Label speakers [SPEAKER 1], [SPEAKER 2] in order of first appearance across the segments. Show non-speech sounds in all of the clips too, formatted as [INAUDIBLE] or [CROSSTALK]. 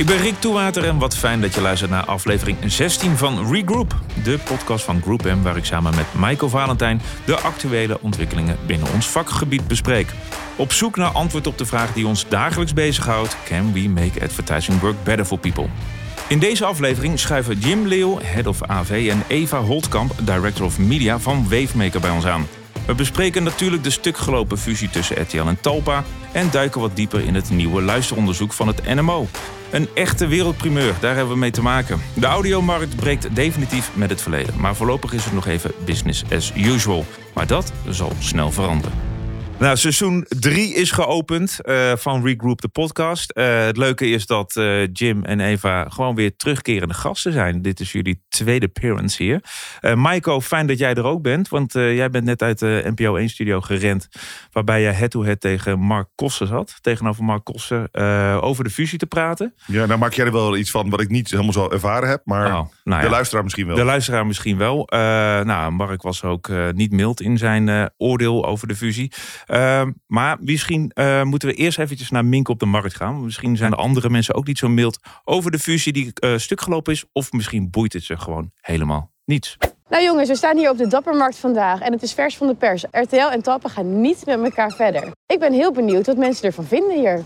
[SPEAKER 1] Ik ben Rick Toewater en wat fijn dat je luistert naar aflevering 16 van Regroup. De podcast van Group M waar ik samen met Michael Valentijn de actuele ontwikkelingen binnen ons vakgebied bespreek. Op zoek naar antwoord op de vraag die ons dagelijks bezighoudt. Can we make advertising work better for people? In deze aflevering schuiven Jim Leeuw, Head of AV, en Eva Holtkamp, Director of Media van Wavemaker bij ons aan. We bespreken natuurlijk de stukgelopen fusie tussen RTL en Talpa en duiken wat dieper in het nieuwe luisteronderzoek van het NMO. Een echte wereldprimeur, daar hebben we mee te maken. De audiomarkt breekt definitief met het verleden, maar voorlopig is het nog even business as usual. Maar dat zal snel veranderen. Nou, seizoen 3 is geopend uh, van Regroup de podcast. Uh, het leuke is dat uh, Jim en Eva gewoon weer terugkerende gasten zijn. Dit is jullie tweede appearance hier. Maiko, fijn dat jij er ook bent. Want jij bent net uit de NPO 1 studio gerend. Waarbij je head-to-head tegen Mark Kossen zat. Tegenover Mark Kossen. over de fusie te praten.
[SPEAKER 2] Ja, nou maak jij er wel iets van wat ik niet helemaal zo ervaren heb. Maar oh, nou de luisteraar misschien wel.
[SPEAKER 1] De luisteraar misschien wel. nou, Mark was ook niet mild in zijn oordeel over de fusie. Uh, maar misschien uh, moeten we eerst eventjes naar Mink op de markt gaan. Misschien zijn er andere mensen ook niet zo mild over de fusie die uh, stuk gelopen is. Of misschien boeit het ze gewoon helemaal niets.
[SPEAKER 3] Nou jongens, we staan hier op de Dappermarkt vandaag en het is vers van de pers. RTL en Tappen gaan niet met elkaar verder. Ik ben heel benieuwd wat mensen ervan vinden hier.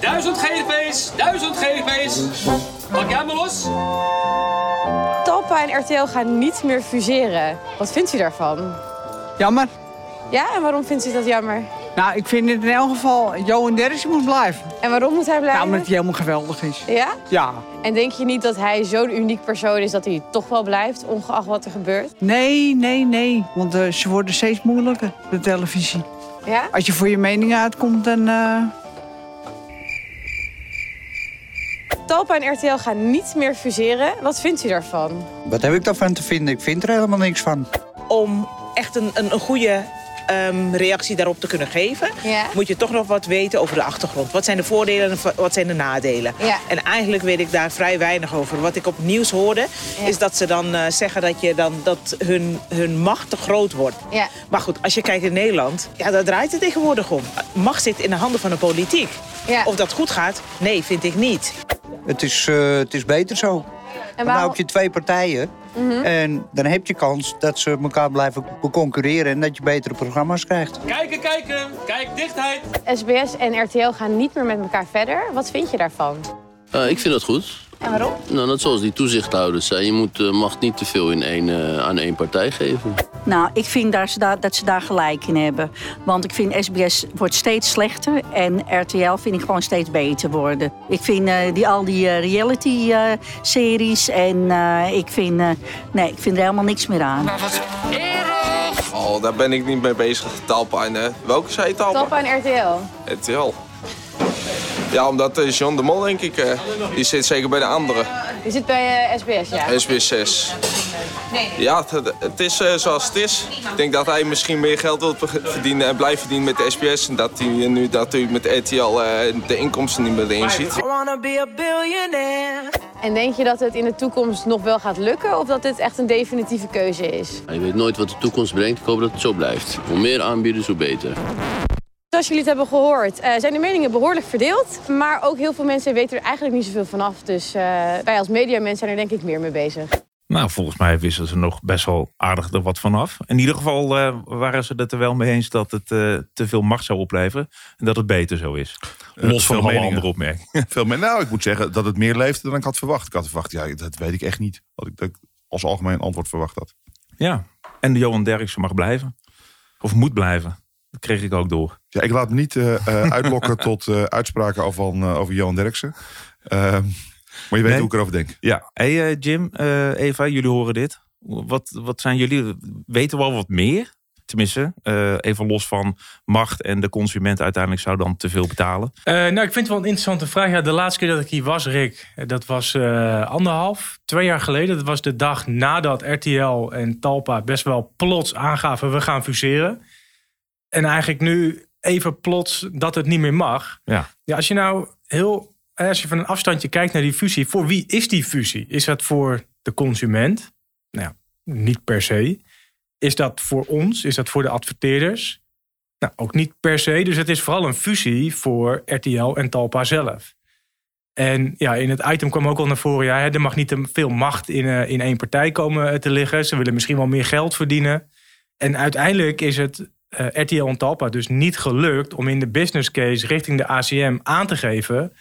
[SPEAKER 4] Duizend GV's, duizend GV's. Pak jij maar los.
[SPEAKER 3] Talpa en RTL gaan niet meer fuseren. Wat vindt u daarvan?
[SPEAKER 5] Jammer.
[SPEAKER 3] Ja, en waarom vindt u dat jammer?
[SPEAKER 5] Nou, ik vind in elk geval, Johan Derksen moet blijven.
[SPEAKER 3] En waarom moet hij blijven?
[SPEAKER 5] Nou, omdat hij helemaal geweldig is.
[SPEAKER 3] Ja?
[SPEAKER 5] Ja.
[SPEAKER 3] En denk je niet dat hij zo'n uniek persoon is dat hij toch wel blijft, ongeacht wat er gebeurt?
[SPEAKER 5] Nee, nee, nee. Want uh, ze worden steeds moeilijker, de televisie.
[SPEAKER 3] Ja?
[SPEAKER 5] Als je voor je mening uitkomt, dan... Uh...
[SPEAKER 3] Talpa en RTL gaan niet meer fuseren. Wat vindt u daarvan?
[SPEAKER 6] Wat heb ik daarvan te vinden? Ik vind er helemaal niks van.
[SPEAKER 7] Om echt een, een, een goede um, reactie daarop te kunnen geven...
[SPEAKER 3] Ja.
[SPEAKER 7] moet je toch nog wat weten over de achtergrond. Wat zijn de voordelen en wat zijn de nadelen?
[SPEAKER 3] Ja.
[SPEAKER 7] En eigenlijk weet ik daar vrij weinig over. Wat ik op nieuws hoorde,
[SPEAKER 3] Ja.
[SPEAKER 7] is dat ze dan uh, zeggen dat, je dan, dat hun, hun macht te groot wordt.
[SPEAKER 3] Ja.
[SPEAKER 7] Maar goed, als je kijkt in Nederland, ja, daar draait het tegenwoordig om. Macht zit in de handen van de politiek.
[SPEAKER 3] Ja.
[SPEAKER 7] Of dat goed gaat? Nee, vind ik niet.
[SPEAKER 6] Het is, uh, het is beter zo.
[SPEAKER 3] En
[SPEAKER 6] Dan
[SPEAKER 3] waarom-
[SPEAKER 6] heb je twee partijen. En dan heb je kans dat ze elkaar blijven concurreren... en dat je betere programma's krijgt.
[SPEAKER 4] Kijken, kijken. Kijk, dichtheid.
[SPEAKER 3] SBS en RTL gaan niet meer met elkaar verder. Wat vind je daarvan?
[SPEAKER 8] Uh, ik vind dat goed.
[SPEAKER 3] En waarom?
[SPEAKER 8] Nou, net zoals die toezichthouders zei, je moet, uh, mag niet te veel in één, uh, aan één partij geven.
[SPEAKER 9] Nou, ik vind dat ze daar, dat ze daar gelijk in hebben. Want ik vind SBS wordt steeds slechter en RTL vind ik gewoon steeds beter worden. Ik vind uh, die, al die reality-series en ik, vind, nee, ik vind er helemaal niks meer aan.
[SPEAKER 10] Oh, daar ben ik niet mee bezig. Talpa en... welke zei je Talpa?
[SPEAKER 3] Talpa en RTL.
[SPEAKER 10] RTL. Ja, omdat uh, John de Mol, denk ik, uh, die zit zeker bij de andere.
[SPEAKER 3] Die zit bij uh, SBS, ja?
[SPEAKER 10] SBS 6. Ja, het, het is zoals het is. Ik denk dat hij misschien meer geld wil verdienen en blijft verdienen met de SBS. En dat hij nu dat hij met RTL de inkomsten niet meer erin ziet.
[SPEAKER 3] En denk je dat het in de toekomst nog wel gaat lukken? Of dat dit echt een definitieve keuze is?
[SPEAKER 8] Je weet nooit wat de toekomst brengt. Ik hoop dat het zo blijft. Hoe meer aanbieders, hoe beter.
[SPEAKER 3] Zoals jullie het hebben gehoord, uh, zijn de meningen behoorlijk verdeeld. Maar ook heel veel mensen weten er eigenlijk niet zoveel vanaf. Dus uh, wij als mediamensen zijn er denk ik meer mee bezig.
[SPEAKER 1] Nou, volgens mij wisten ze nog best wel aardig er wat vanaf. In ieder geval uh, waren ze het er wel mee eens dat het te veel macht zou opleveren. En dat het beter zo is. Los van alle andere opmerkingen. [LAUGHS]
[SPEAKER 2] Veel meer. Nou, ik moet zeggen dat het meer leefde dan ik had verwacht. Ik had verwacht, ja, dat weet ik echt niet. Wat ik, dat ik als algemeen antwoord verwacht had.
[SPEAKER 1] Ja, en Johan Derksen mag blijven. Of moet blijven. Dat kreeg ik ook door.
[SPEAKER 2] Ja, ik laat me niet uh, uh, [LAUGHS] uitlokken tot uh, uitspraken over, uh, over Johan Derksen. Ehm, maar je weet nee. hoe ik erover denk.
[SPEAKER 1] Ja. Hey Jim, Eva, jullie horen dit. Wat, wat zijn jullie? Weten we al wat meer? Tenminste, even los van macht en de consument uiteindelijk zou dan te veel betalen.
[SPEAKER 11] nou, ik vind het wel een interessante vraag. Ja, de laatste keer dat ik hier was, Rick, dat was anderhalf, twee jaar geleden. Dat was de dag nadat RTL en Talpa best wel plots aangaven, we gaan fuseren. En eigenlijk nu even plots dat het niet meer mag.
[SPEAKER 1] Ja.
[SPEAKER 11] Ja, als je nou heel, als je van een afstandje kijkt naar die fusie, voor wie is die fusie? Is dat voor de consument? Nou, niet per se. Is dat voor ons? Is dat voor de adverteerders? Nou, ook niet per se. Dus het is vooral een fusie voor RTL en Talpa zelf. En ja, in het item kwam ook al naar voren, ja, er mag niet te veel macht in, uh, in één partij komen te liggen. Ze willen misschien wel meer geld verdienen. En uiteindelijk is het uh, RTL en Talpa dus niet gelukt om in de business case richting de ACM aan te geven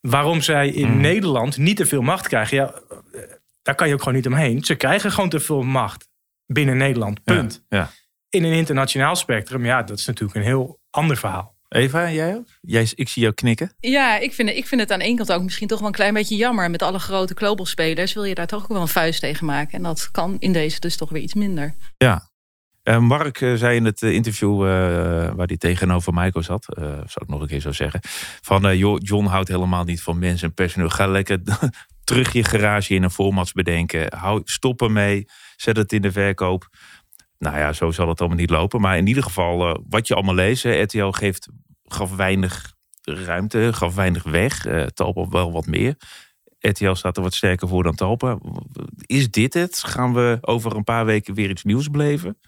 [SPEAKER 11] waarom zij in
[SPEAKER 1] Hmm.
[SPEAKER 11] Nederland niet te veel macht krijgen. Ja, eh, daar kan je ook gewoon niet omheen. Ze krijgen gewoon te veel macht binnen Nederland. Punt.
[SPEAKER 1] Ja.
[SPEAKER 11] In een internationaal spectrum, ja, dat is natuurlijk een heel ander verhaal.
[SPEAKER 1] Eva, jij ook? Jij, ik zie jou knikken.
[SPEAKER 12] Ja, ik vind, ik vind het aan de ene kant ook misschien toch wel een klein beetje jammer. Met alle grote global spelers wil je daar toch ook wel een vuist tegen maken. En dat kan in deze dus toch weer iets minder.
[SPEAKER 1] Ja. Uh, Mark uh, zei in het uh, interview waar hij tegenover Michael zat, zou ik nog een keer zo zeggen, van joh, John houdt helemaal niet van mensen en personeel. Ga lekker [LAUGHS] terug je garage in een formats bedenken. Hou, stop ermee, zet het in de verkoop. Nou ja, zo zal het allemaal niet lopen. Maar in ieder geval, wat je allemaal leest, RTL geeft, gaf weinig ruimte, gaf weinig weg. Talpa wel wat meer. RTL staat er wat sterker voor dan Talpa. Is dit het? Gaan we over een paar weken weer iets nieuws beleven?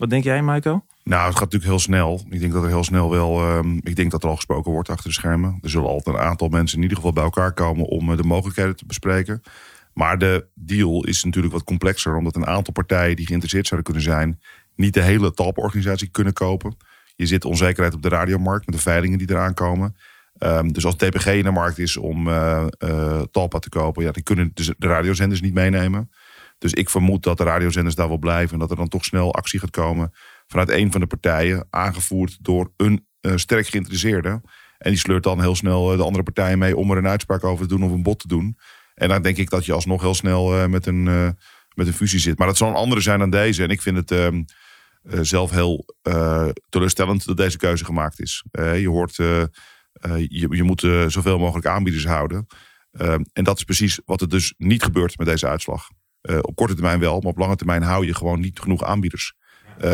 [SPEAKER 1] Wat denk jij, Michael?
[SPEAKER 2] Nou, het gaat natuurlijk heel snel. Ik denk dat er heel snel wel. Um, ik denk dat er al gesproken wordt achter de schermen. Er zullen altijd een aantal mensen in ieder geval bij elkaar komen om uh, de mogelijkheden te bespreken. Maar de deal is natuurlijk wat complexer, omdat een aantal partijen die geïnteresseerd zouden kunnen zijn, niet de hele talporganisatie kunnen kopen. Je zit onzekerheid op de radiomarkt met de veilingen die eraan komen. Um, dus als TPG in de markt is om uh, uh, Talpa te kopen, ja, die kunnen de radiozenders niet meenemen. Dus ik vermoed dat de radiozenders daar wel blijven en dat er dan toch snel actie gaat komen vanuit een van de partijen, aangevoerd door een uh, sterk geïnteresseerde. En die sleurt dan heel snel de andere partijen mee om er een uitspraak over te doen of een bod te doen. En dan denk ik dat je alsnog heel snel met, een, met een fusie zit. Maar dat zal een andere zijn dan deze. En ik vind het uh, zelf heel uh, teleurstellend dat deze keuze gemaakt is. Uh, je hoort, je, je, moet zoveel mogelijk aanbieders houden. en dat is precies wat er dus niet gebeurt met deze uitslag. Op korte termijn wel, maar op lange termijn hou je gewoon niet genoeg aanbieders.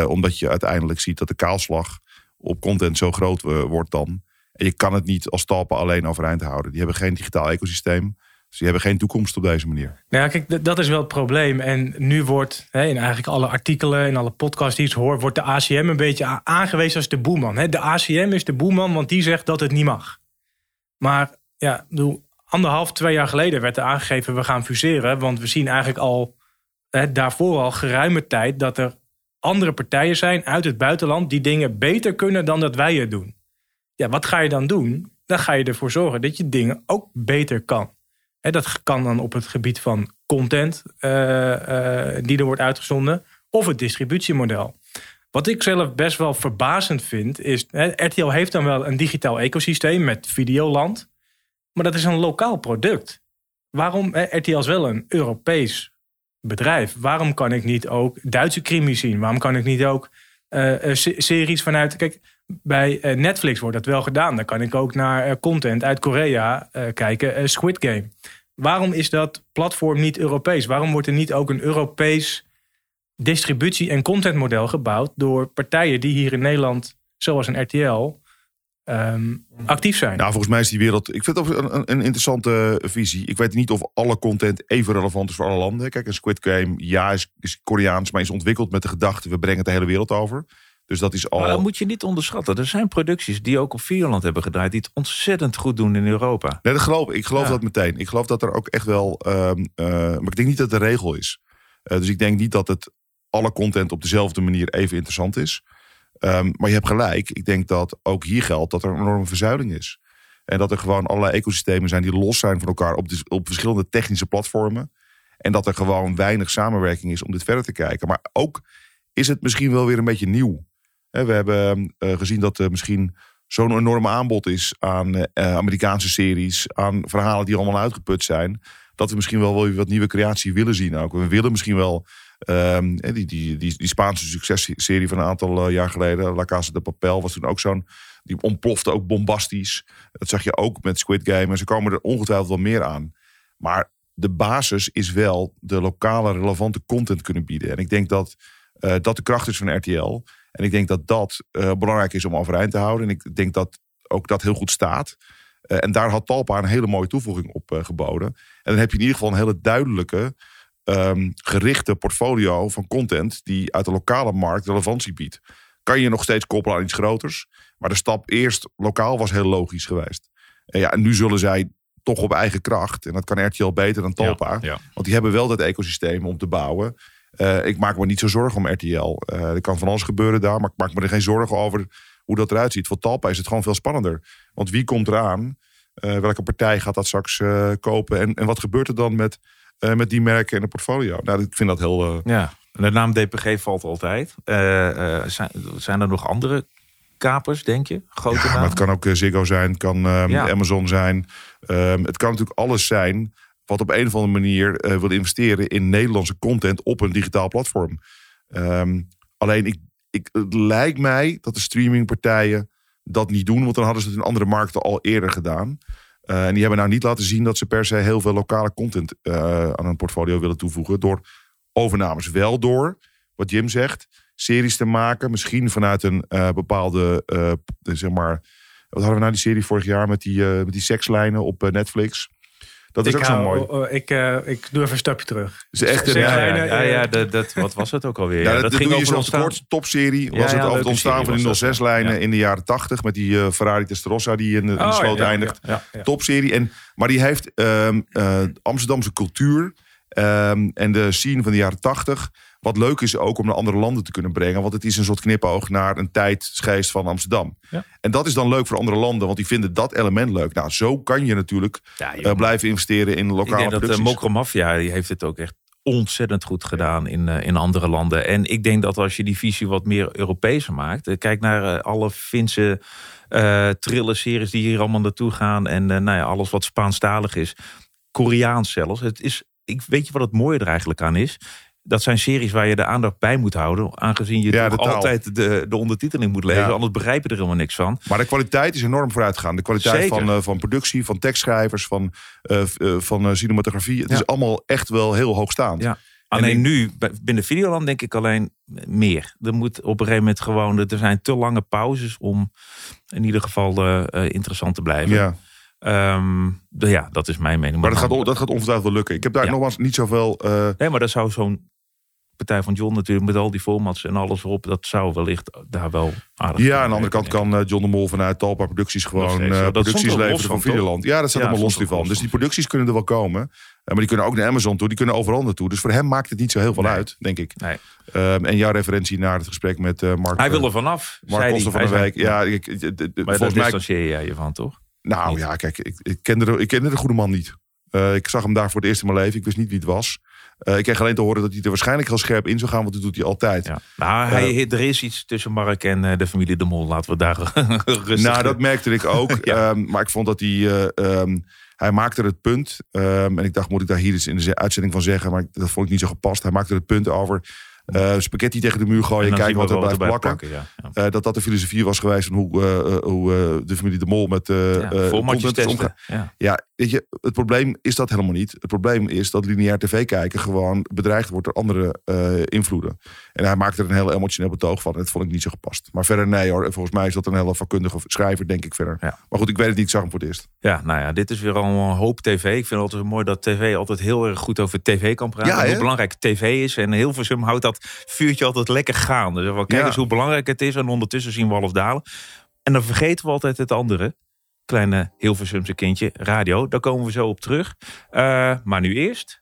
[SPEAKER 2] omdat je uiteindelijk ziet dat de kaalslag op content zo groot wordt dan. En je kan het niet als talpen alleen overeind houden. Die hebben geen digitaal ecosysteem. Dus die hebben geen toekomst op deze manier.
[SPEAKER 11] Nou ja, kijk, dat is wel het probleem. En nu wordt hè, in eigenlijk alle artikelen en alle podcasts die ik hoor, wordt de ACM een beetje aangewezen als de boeman. Hè. De ACM is de boeman, want die zegt dat het niet mag. Maar ja, bedoel, anderhalf, twee jaar geleden werd er aangegeven we gaan fuseren. Want we zien eigenlijk al hè, daarvoor al geruime tijd dat er andere partijen zijn uit het buitenland die dingen beter kunnen dan dat wij het doen. Ja, wat ga je dan doen? Dan ga je ervoor zorgen dat je dingen ook beter kan. He, dat kan dan op het gebied van content uh, uh, die er wordt uitgezonden, of het distributiemodel. Wat ik zelf best wel verbazend vind, is he, RTL heeft dan wel een digitaal ecosysteem met Videoland, maar dat is een lokaal product. Waarom? He, RTL is wel een Europees bedrijf. Waarom kan ik niet ook Duitse crimies zien? Waarom kan ik niet ook uh, series vanuit. Kijk, bij Netflix wordt dat wel gedaan. Dan kan ik ook naar content uit Korea kijken. Squid Game. Waarom is dat platform niet Europees? Waarom wordt er niet ook een Europees distributie- en contentmodel gebouwd door partijen die hier in Nederland, zoals een RTL, um, actief zijn?
[SPEAKER 2] Nou, volgens mij is die wereld. Ik vind het een, een, een, interessante visie. Ik weet niet of alle content even relevant is voor alle landen. Kijk, een Squid Game, ja, is, is Koreaans, maar is ontwikkeld met de gedachte: we brengen het de hele wereld over. Dus dat is al.
[SPEAKER 1] Maar dat moet je niet onderschatten. Er zijn producties die ook op Vierland hebben gedraaid, die het ontzettend goed doen in Europa.
[SPEAKER 2] Nee, dat geloof ik. Ik geloof ja. dat meteen. Ik geloof dat er ook echt wel. Um, uh, maar ik denk niet dat het de regel is. Uh, dus ik denk niet dat het alle content op dezelfde manier even interessant is. Um, maar je hebt gelijk. Ik denk dat ook hier geldt dat er een enorme verzuiling is. En dat er gewoon allerlei ecosystemen zijn die los zijn van elkaar op, op verschillende technische platformen. En dat er gewoon weinig samenwerking is om dit verder te kijken. Maar ook is het misschien wel weer een beetje nieuw. We hebben uh, gezien dat er misschien zo'n enorm aanbod is aan uh, Amerikaanse series, aan verhalen die allemaal uitgeput zijn, dat we misschien wel weer wat nieuwe creatie willen zien ook. We willen misschien wel um, die, die, die, die Spaanse successerie van een aantal uh, jaar geleden, La Casa de Papel, was toen ook zo'n, die ontplofte ook bombastisch. Dat zag je ook met Squid Game en ze komen er ongetwijfeld wel meer aan. Maar de basis is wel de lokale relevante content kunnen bieden. En ik denk dat uh, dat de kracht is van RTL. En ik denk dat dat belangrijk is om overeind te houden. En ik denk dat ook dat heel goed staat. En daar had Talpa een hele mooie toevoeging op geboden. En dan heb je in ieder geval een hele duidelijke, um, gerichte portfolio van content die uit de lokale markt relevantie biedt. Kan je nog steeds koppelen aan iets groters. Maar de stap eerst lokaal was heel logisch geweest. En, ja, en nu zullen zij toch op eigen kracht. En dat kan RTL beter dan Talpa.
[SPEAKER 1] ja.
[SPEAKER 2] Want die hebben wel dat ecosysteem om te bouwen. Eh, ik maak me niet zo zorgen om RTL. Eh, er kan van alles gebeuren daar, maar ik maak me er geen zorgen over hoe dat eruit ziet. Voor Talpa is het gewoon veel spannender. Want wie komt eraan? Eh, welke partij gaat dat straks kopen? En, en wat gebeurt er dan met, eh, met die merken in het portfolio? Nou, ik vind dat heel... eh,
[SPEAKER 1] Ja, de naam DPG valt altijd. Eh, zijn, zijn er nog andere kapers, denk je? Grote
[SPEAKER 2] Ja, maar het kan ook Ziggo zijn, kan ehm,
[SPEAKER 1] Ja.
[SPEAKER 2] Amazon zijn. Ehm, het kan natuurlijk alles zijn wat op een of andere manier wil investeren in Nederlandse content op een digitaal platform. Ehm, alleen ik, ik, het lijkt mij dat de streamingpartijen dat niet doen, want dan hadden ze het in andere markten al eerder gedaan. Eh, en die hebben nou niet laten zien dat ze per se heel veel lokale content eh, aan hun portfolio willen toevoegen door overnames. Wel door, wat Jim zegt, series te maken. Misschien vanuit een eh, bepaalde, zeg maar... Wat hadden we nou die serie vorig jaar met die, met die sekslijnen op Netflix? Dat is
[SPEAKER 11] ik
[SPEAKER 2] ook zo mooi.
[SPEAKER 11] oh, oh, ik, eh, ik doe even een stapje terug.
[SPEAKER 2] is echt een- ja, ja,
[SPEAKER 11] eh,
[SPEAKER 1] ja, dat, dat, wat was het ook alweer?
[SPEAKER 2] Ja,
[SPEAKER 1] Ja,
[SPEAKER 2] dat,
[SPEAKER 1] ging
[SPEAKER 2] doe je
[SPEAKER 1] over
[SPEAKER 2] zo'n
[SPEAKER 1] ontstaan-
[SPEAKER 2] kort topserie. Was
[SPEAKER 1] ja,
[SPEAKER 2] het over het ontstaan van die
[SPEAKER 1] dat,
[SPEAKER 2] 06-lijnen in de jaren 80 met die eh, Ferrari Testarossa die in, de- in de
[SPEAKER 11] Oh,
[SPEAKER 2] sloot eindigt.
[SPEAKER 11] ja, ja.
[SPEAKER 2] Topserie. En, maar die heeft ehm, eh, Amsterdamse cultuur ehm, en de scene van de jaren 80. Wat leuk is ook om naar andere landen te kunnen brengen. Want het is een soort knipoog naar een tijdsgeest van Amsterdam.
[SPEAKER 1] Ja.
[SPEAKER 2] En dat is dan leuk voor andere landen, want die vinden dat element leuk. Nou, zo kan je natuurlijk
[SPEAKER 1] Ja,
[SPEAKER 2] eh, blijven investeren in
[SPEAKER 1] Ik
[SPEAKER 2] lokale
[SPEAKER 1] denk dat de
[SPEAKER 2] producties.
[SPEAKER 1] Mokro Mafia die heeft het ook echt ontzettend goed gedaan in, eh, in andere landen. En ik denk dat als je die visie wat meer Europese maakt. eh, Kijk naar eh, alle Finse eh thriller-series die hier allemaal naartoe gaan. En eh, nou ja, alles wat Spaanstalig is. Koreaans zelfs. Het is, ik, weet je wat het mooie er eigenlijk aan is? Dat zijn series waar je de aandacht bij moet houden. Aangezien je
[SPEAKER 2] Ja,
[SPEAKER 1] altijd de, de ondertiteling moet lezen.
[SPEAKER 2] Ja.
[SPEAKER 1] Anders begrijp je er helemaal niks van.
[SPEAKER 2] Maar de kwaliteit is enorm vooruitgegaan. De kwaliteit
[SPEAKER 1] Zeker.
[SPEAKER 2] van, eh, van productie, van tekstschrijvers, van, eh, eh, van cinematografie. Het is allemaal echt wel heel hoogstaand.
[SPEAKER 1] Ja.
[SPEAKER 2] En
[SPEAKER 1] Alleen nu, binnen Videoland denk ik alleen meer. Er moet op een gegeven moment gewoon... Er zijn te lange pauzes om in ieder geval interessant te blijven.
[SPEAKER 2] Ja.
[SPEAKER 1] Ehm, ja, dat is mijn mening.
[SPEAKER 2] Maar dat gaat, dat gaat ongetwijfeld wel lukken. Ik heb daar
[SPEAKER 1] Ja.
[SPEAKER 2] nogmaals niet zoveel...
[SPEAKER 1] Nee, maar dat zou zo'n Partij van John natuurlijk... met al die formats en alles erop... dat zou wellicht daar wel aardig
[SPEAKER 2] ja, aan de andere kant kan eh, John de Mol vanuit Talpa Producties gewoon
[SPEAKER 1] steeds,
[SPEAKER 2] eh,
[SPEAKER 1] ja.
[SPEAKER 2] Producties
[SPEAKER 1] er
[SPEAKER 2] leveren van
[SPEAKER 1] van?
[SPEAKER 2] Videoland. Ja, dat staat
[SPEAKER 1] Ja,
[SPEAKER 2] allemaal los
[SPEAKER 1] stond er
[SPEAKER 2] ervan.
[SPEAKER 1] los
[SPEAKER 2] Dus die producties kunnen er wel komen. Eh, maar die kunnen ook naar Amazon toe. Die kunnen overal naartoe. Dus voor hem maakt het niet zo heel veel
[SPEAKER 1] Nee.
[SPEAKER 2] uit, denk ik.
[SPEAKER 1] Nee.
[SPEAKER 2] Ehm, en jouw referentie naar het gesprek met Mark...
[SPEAKER 1] Hij wil er vanaf,
[SPEAKER 2] Mark
[SPEAKER 1] zei
[SPEAKER 2] Koster van
[SPEAKER 1] hij.
[SPEAKER 2] de
[SPEAKER 1] zei-
[SPEAKER 2] Ja, ik,
[SPEAKER 1] Maar daar
[SPEAKER 2] volgens mij...
[SPEAKER 1] distancieer jij je van, toch?
[SPEAKER 2] Nou ja, kijk, ik, ik, kende de, ik kende de goede man niet. Ik zag hem daar voor het eerst in mijn leven. Ik wist niet wie het was. Eh, ik kreeg alleen te horen dat hij er waarschijnlijk heel scherp in zou gaan. Want dat doet hij altijd.
[SPEAKER 1] Ja. Nou, hij,
[SPEAKER 2] Eh,
[SPEAKER 1] er is iets tussen Mark en eh, de familie De Mol. Laten we daar [LAUGHS] rustig...
[SPEAKER 2] Nou, dat merkte ik ook. [LAUGHS]
[SPEAKER 1] Ja.
[SPEAKER 2] Ehm, maar ik vond dat hij... eh, ehm, hij maakte het punt. ehm, en ik dacht, moet ik daar hier iets in de ze- uitzending van zeggen? Maar dat vond ik niet zo gepast. Hij maakte het punt over... spaghetti tegen de muur gooien en kijken wat er blijft plakken.
[SPEAKER 1] plakken, ja. Ja.
[SPEAKER 2] Dat dat de filosofie was geweest van hoe, hoe de familie De Mol met eh
[SPEAKER 1] Ja,
[SPEAKER 2] omgaan.
[SPEAKER 1] Ja.
[SPEAKER 2] Weet je, het probleem is dat helemaal niet. Het probleem is dat lineair tv kijken gewoon bedreigd wordt door andere eh, invloeden. En hij maakte er een heel emotioneel betoog van. En dat vond ik niet zo gepast. Maar verder nee hoor. Volgens mij is dat een hele vakkundige schrijver, denk ik verder.
[SPEAKER 1] Ja.
[SPEAKER 2] Maar goed, ik weet het niet. Ik zag hem voor het eerst.
[SPEAKER 1] Ja, nou ja, dit is weer al een hoop tv. Ik vind het altijd mooi dat tv altijd heel erg goed over tv kan praten.
[SPEAKER 2] Ja,
[SPEAKER 1] hoe belangrijk tv is. En Hilversum houdt dat vuurtje altijd lekker gaande. Dus kijk
[SPEAKER 2] Ja.
[SPEAKER 1] eens hoe belangrijk het is. En ondertussen zien we alles dalen. En dan vergeten we altijd het andere. Kleine Hilversumse kindje, radio. Daar komen we zo op terug. Eh, maar nu eerst...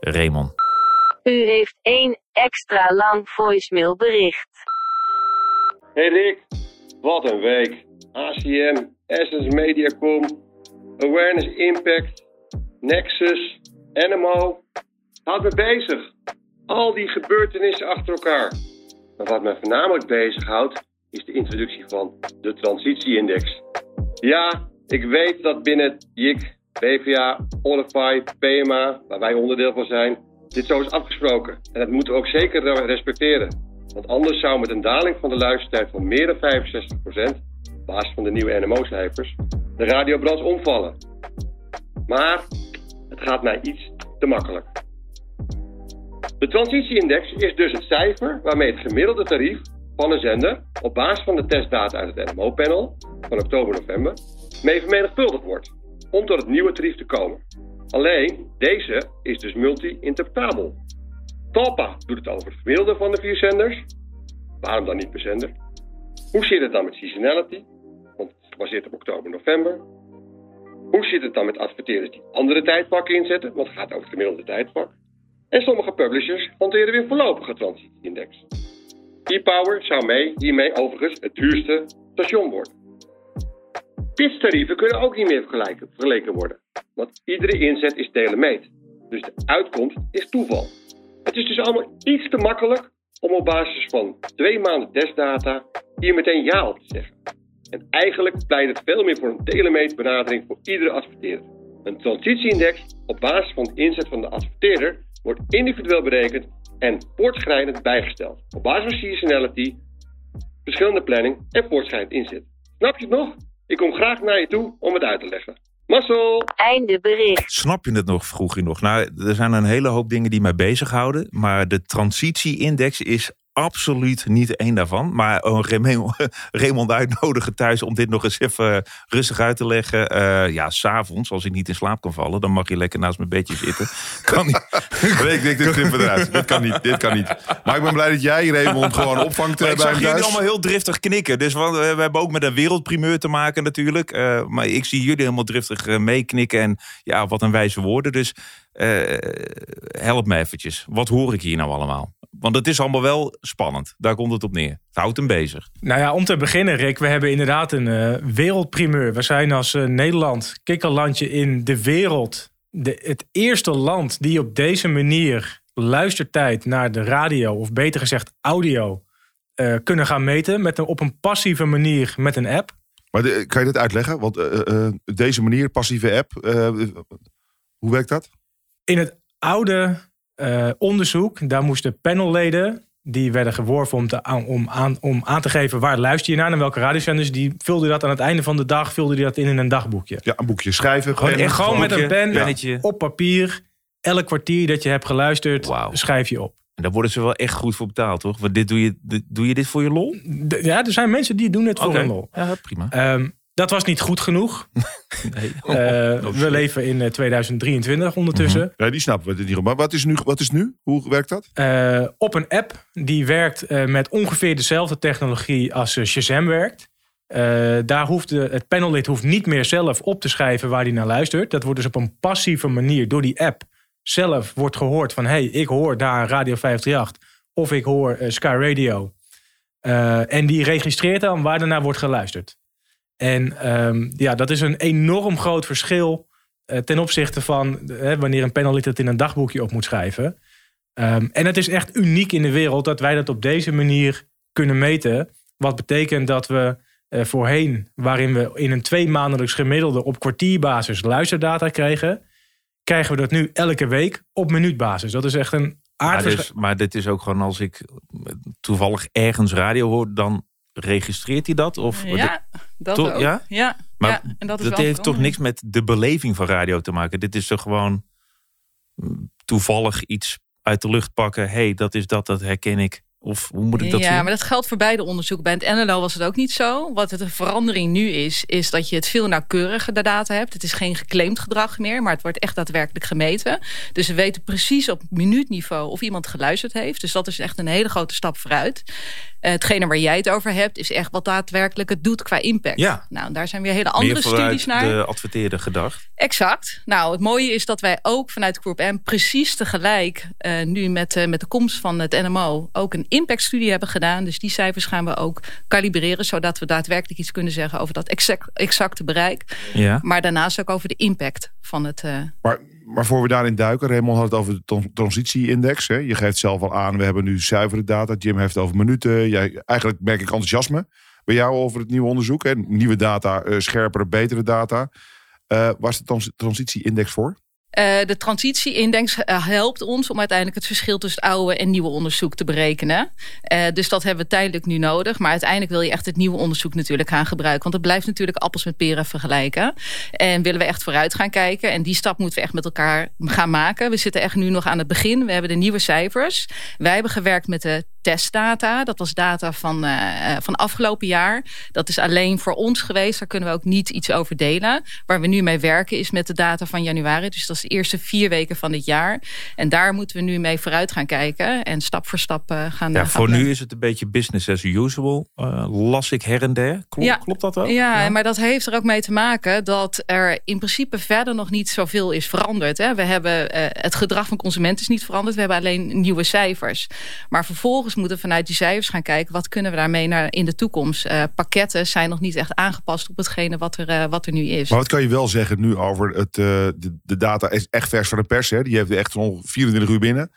[SPEAKER 1] Raymond.
[SPEAKER 13] U heeft één extra lang voicemailbericht.
[SPEAKER 14] Hey Rick, wat een week. ACM, Essence Mediacom, Awareness Impact, Nexus, NMO. Houd me bezig. Al die gebeurtenissen achter elkaar. Maar wat me voornamelijk bezighoudt, is de introductie van de Transitieindex. Ja, ik weet dat binnen JIC, BVA, Orify, PMA, waar wij onderdeel van zijn, dit zo is afgesproken. En dat moeten we ook zeker respecteren. Want anders zou met een daling van de luistertijd van meer dan 65%, op basis van de nieuwe NMO-cijfers, de radiobranche omvallen. Maar het gaat mij iets te makkelijk. De transitieindex is dus het cijfer waarmee het gemiddelde tarief van een zender op basis van de testdata uit het NMO-panel van oktober-november mee vermenigvuldigd wordt om tot het nieuwe tarief te komen. Alleen, deze is dus multi-interpretabel. Talpa doet het over het gemiddelde van de vier zenders. Waarom dan niet per zender? Hoe zit het dan met seasonality? Want het is gebaseerd op oktober-november. Hoe zit het dan met adverteerders die andere tijdpakken inzetten? Want het gaat over het gemiddelde tijdpak. En sommige publishers hanteren weer voorlopige transitieindex. E-Power zou mee, hiermee overigens het duurste station worden. Pitstarieven kunnen ook niet meer vergeleken worden. Want iedere inzet is telemeet. Dus de uitkomst is toeval. Het is dus allemaal iets te makkelijk om op basis van twee maanden testdata hier meteen ja op te zeggen. En eigenlijk pleit het veel meer voor een telemeet benadering voor iedere adverteerder. Een transitieindex op basis van de inzet van de adverteerder wordt individueel berekend en voortschrijdend bijgesteld. Op basis van seasonality, verschillende planning en voortschrijdend inzet. Snap je het nog? Ik kom graag naar je toe om het uit te leggen. Marcel!
[SPEAKER 13] Einde bericht.
[SPEAKER 1] Snap je het nog, vroeg je nog? Nou, er zijn een hele hoop dingen die mij bezighouden. Maar de transitieindex is absoluut niet één daarvan. Maar oh, Raymond, [LAUGHS] uitnodigen thuis om dit nog eens even rustig uit te leggen. Uh, ja, s'avonds, als ik niet in slaap kan vallen, dan mag je lekker naast mijn bedje zitten. [LAUGHS] Kan niet. [LAUGHS]
[SPEAKER 2] ik denk, dit knippen eruit. Dit kan niet, dit kan niet. Maar ik ben blij dat jij Raymond gewoon opvangt
[SPEAKER 1] Maar
[SPEAKER 2] eh,
[SPEAKER 1] ik
[SPEAKER 2] bij
[SPEAKER 1] zag jullie allemaal heel driftig knikken. Dus we, we hebben ook met een wereldprimeur te maken natuurlijk. Eh, maar ik zie jullie helemaal driftig eh, meeknikken. En ja, wat een wijze woorden. Dus eh, help me eventjes. Wat hoor ik hier nou allemaal? Want het is allemaal wel spannend. Daar komt het op neer. Het houdt hem bezig.
[SPEAKER 11] Nou ja, om te beginnen, Rick, we hebben inderdaad een eh, wereldprimeur. We zijn als eh, Nederland, kikkerlandje in de wereld, de, het eerste land die op deze manier luistertijd naar de radio, of beter gezegd audio, eh, kunnen gaan meten met een, op een passieve manier met een app.
[SPEAKER 2] Maar de- kan je dit uitleggen? Want deze manier, passieve app, eh, hoe werkt dat?
[SPEAKER 11] In het oude eh, onderzoek, daar moesten panelleden, die werden geworven om, te, aan- om, aan, om aan te geven waar luister je naar en welke radiozenders, die vulden dat aan het einde van de dag vulde die dat in in een dagboekje.
[SPEAKER 2] Ja, een boekje schrijven.
[SPEAKER 11] Gewoon,
[SPEAKER 2] pen,
[SPEAKER 11] gewoon met een pen,
[SPEAKER 2] pennetje.
[SPEAKER 11] op papier, elk kwartier dat je hebt geluisterd, schrijf je op.
[SPEAKER 1] En daar worden ze wel echt goed voor betaald, toch? Want dit doe, je, dit- doe je dit voor je lol?
[SPEAKER 11] Ja, er zijn mensen die doen het voor een lol.
[SPEAKER 1] Ja, prima.
[SPEAKER 11] Ehm, dat was niet goed genoeg. [LAUGHS]
[SPEAKER 1] Nee.
[SPEAKER 11] Eh, we leven in eh, 2023 ondertussen.
[SPEAKER 2] Ja, die snappen we niet. Maar wat is nu? Wat is nu? Hoe werkt dat?
[SPEAKER 11] Eh, op een app die werkt eh, met ongeveer dezelfde technologie als eh, Shazam werkt. Eh, daar hoeft de, het panellid hoeft niet meer zelf op te schrijven waar hij naar luistert. Dat wordt dus op een passieve manier door die app zelf wordt gehoord van... hey, ik hoor daar Radio 538 of ik hoor eh, Sky Radio. Eh, en die registreert dan waar er naar wordt geluisterd. En ehm, ja, dat is een enorm groot verschil eh, ten opzichte van eh, wanneer een panellid het in een dagboekje op moet schrijven. Ehm, en het is echt uniek in de wereld dat wij dat op deze manier kunnen meten. Wat betekent dat we eh, voorheen, waarin we in een twee maandelijks gemiddelde op kwartierbasis luisterdata kregen, krijgen we dat nu elke week op minuutbasis. Dat is echt een
[SPEAKER 1] Maar,
[SPEAKER 11] aardverschil.
[SPEAKER 1] dus, maar dit is ook gewoon als ik toevallig ergens radio hoor, dan registreert hij dat? Of,
[SPEAKER 12] Ja, dat
[SPEAKER 1] Toch?
[SPEAKER 12] ook.
[SPEAKER 1] Ja?
[SPEAKER 12] Ja,
[SPEAKER 1] Maar
[SPEAKER 12] ja, en dat is wel
[SPEAKER 1] heeft toch niks met de beleving van radio te maken? Dit is toch gewoon toevallig iets uit de lucht pakken. hey, dat is dat, dat herken ik. Of hoe moet ik dat
[SPEAKER 12] ja,
[SPEAKER 1] zien?
[SPEAKER 12] maar dat geldt voor beide onderzoeken. Bij het NLO was het ook niet zo. Wat het de verandering nu is, is dat je het veel nauwkeuriger de data hebt. Het is geen geclaimd gedrag meer, maar het wordt echt daadwerkelijk gemeten. Dus we weten precies op minuutniveau of iemand geluisterd heeft. Dus dat is echt een hele grote stap vooruit. Eh, hetgene waar jij het over hebt, is echt wat daadwerkelijk het doet qua impact.
[SPEAKER 1] Ja.
[SPEAKER 12] Nou, daar zijn weer hele andere studies naar.
[SPEAKER 1] de adverteerder gedacht.
[SPEAKER 12] Exact. Nou, het mooie is dat wij ook vanuit Group M precies tegelijk eh, nu met, eh, met de komst van het NMO ook een impactstudie hebben gedaan. Dus die cijfers gaan we ook kalibreren, zodat we daadwerkelijk iets kunnen zeggen over dat exact, exacte bereik.
[SPEAKER 2] Ja.
[SPEAKER 12] Maar daarnaast ook over de impact van het. eh,
[SPEAKER 2] Maar, maar voor we daarin duiken, Raymond had het over de tran- transitieindex. Hè? Je geeft zelf al aan, we hebben nu zuivere data. Jim heeft het over minuten. Jij, eigenlijk merk ik enthousiasme bij jou over het nieuwe onderzoek. Hè? Nieuwe data, eh, scherpere, betere data. Eh waar is de trans- transitieindex voor?
[SPEAKER 12] Eh, de transitieindex eh, helpt ons om uiteindelijk het verschil tussen het oude en nieuwe onderzoek te berekenen. Eh, dus dat hebben we tijdelijk nu nodig. Maar uiteindelijk wil je echt het nieuwe onderzoek natuurlijk gaan gebruiken. Want het blijft natuurlijk appels met peren vergelijken. En willen we echt vooruit gaan kijken. En die stap moeten we echt met elkaar gaan maken. We zitten echt nu nog aan het begin. We hebben de nieuwe cijfers. Wij hebben gewerkt met de testdata. Dat was data van, uh, van afgelopen jaar. Dat is alleen voor ons geweest. Daar kunnen we ook niet iets over delen. Waar we nu mee werken is met de data van januari. Dus dat is de eerste vier weken van dit jaar. En daar moeten we nu mee vooruit gaan kijken. En stap voor stap uh, gaan...
[SPEAKER 1] Ja,
[SPEAKER 12] gaan
[SPEAKER 1] voor nu is het een beetje business as usual. Uh, las ik her en der. Klopt,
[SPEAKER 12] ja,
[SPEAKER 1] klopt dat wel?
[SPEAKER 12] Ja, ja, maar dat heeft er ook mee te maken... dat er in principe verder nog niet zoveel is veranderd. Hè. We hebben, het gedrag van consumenten is niet veranderd. We hebben alleen nieuwe cijfers. Maar vervolgens moeten vanuit die cijfers gaan kijken... wat kunnen we daarmee naar in de toekomst. Uh, pakketten zijn nog niet echt aangepast op hetgene wat er, uh, wat er nu is.
[SPEAKER 2] Maar wat kan je wel zeggen nu over het, de, de, data is echt vers van de pers. Hè? Die heeft echt al 24 uur binnen.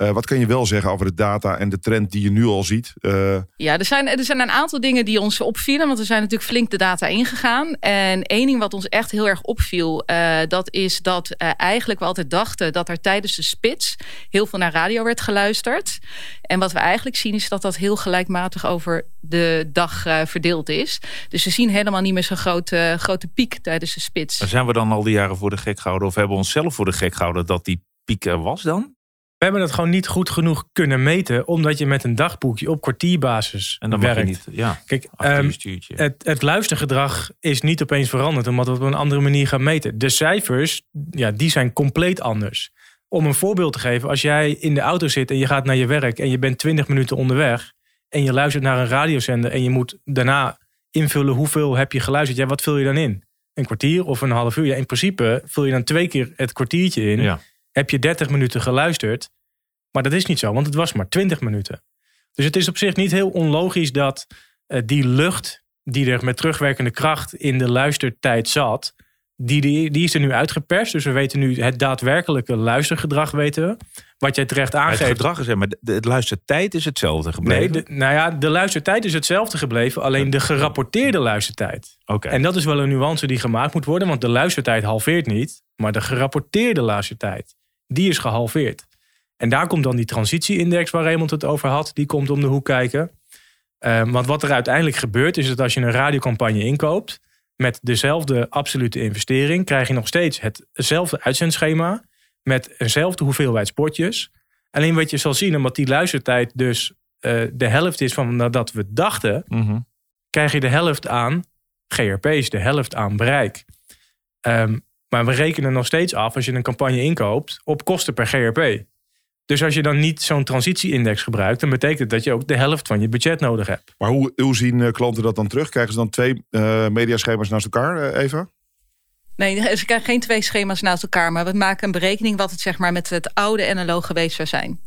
[SPEAKER 2] Uh, wat kan je wel zeggen over de data en de trend die je nu al ziet? Uh...
[SPEAKER 12] Ja, er zijn, er zijn een aantal dingen die ons opvielen. Want we zijn natuurlijk flink de data ingegaan. En één ding wat ons echt heel erg opviel... Uh, dat is dat eigenlijk we altijd dachten... dat er tijdens de spits heel veel naar radio werd geluisterd. En wat we eigenlijk zien is dat dat heel gelijkmatig over de dag verdeeld is. Dus we zien helemaal niet meer zo'n grote, grote piek tijdens de spits.
[SPEAKER 1] Zijn we dan al die jaren voor de gek gehouden... of hebben we onszelf voor de gek gehouden dat die piek er was dan?
[SPEAKER 11] We hebben het gewoon niet goed genoeg kunnen meten, omdat je met een dagboekje op kwartierbasis
[SPEAKER 1] en dan
[SPEAKER 11] werkt.
[SPEAKER 1] Mag je niet, ja,
[SPEAKER 11] Kijk, um, het, het luistergedrag is niet opeens veranderd, omdat we op een andere manier gaan meten. De cijfers, ja, die zijn compleet anders. Om een voorbeeld te geven, als jij in de auto zit en je gaat naar je werk en je bent 20 minuten onderweg en je luistert naar een radiozender en je moet daarna invullen hoeveel heb je geluisterd. Ja, wat vul je dan in? Een kwartier of een half uur? Ja, in principe vul je dan twee keer het kwartiertje in.
[SPEAKER 1] Ja
[SPEAKER 11] heb je 30 minuten geluisterd. Maar dat is niet zo, want het was maar 20 minuten. Dus het is op zich niet heel onlogisch dat uh, die lucht die er met terugwerkende kracht in de luistertijd zat, die, die, die is er nu uitgeperst. Dus we weten nu het daadwerkelijke luistergedrag weten we. Wat jij terecht aangeeft.
[SPEAKER 1] Het gedrag is er, maar de, de luistertijd is hetzelfde gebleven.
[SPEAKER 11] Nee, de, nou ja, de luistertijd is hetzelfde gebleven. Alleen de gerapporteerde luistertijd.
[SPEAKER 1] Okay.
[SPEAKER 11] En dat is wel een nuance die gemaakt moet worden. Want de luistertijd halveert niet. Maar de gerapporteerde luistertijd, die is gehalveerd. En daar komt dan die transitieindex waar Raymond het over had. Die komt om de hoek kijken. Um, want wat er uiteindelijk gebeurt is dat als je een radiocampagne inkoopt... met dezelfde absolute investering... krijg je nog steeds hetzelfde uitzendschema... met eenzelfde hoeveelheid spotjes. Alleen wat je zal zien, omdat die luistertijd dus uh, de helft is van nadat we dachten...
[SPEAKER 1] Mm -hmm.
[SPEAKER 11] krijg je de helft aan GRP's, de helft aan bereik. Um, maar we rekenen nog steeds af als je een campagne inkoopt... op kosten per GRP. Dus als je dan niet zo'n transitieindex gebruikt, dan betekent dat je ook de helft van je budget nodig hebt.
[SPEAKER 2] Maar hoe, zien uh, klanten dat dan terug? Krijgen ze dan twee uh, mediaschema's naast elkaar, uh, Eva?
[SPEAKER 12] Nee, ze krijgen geen twee schema's naast elkaar. Maar we maken een berekening wat het zeg maar met het oude NLO geweest zou zijn.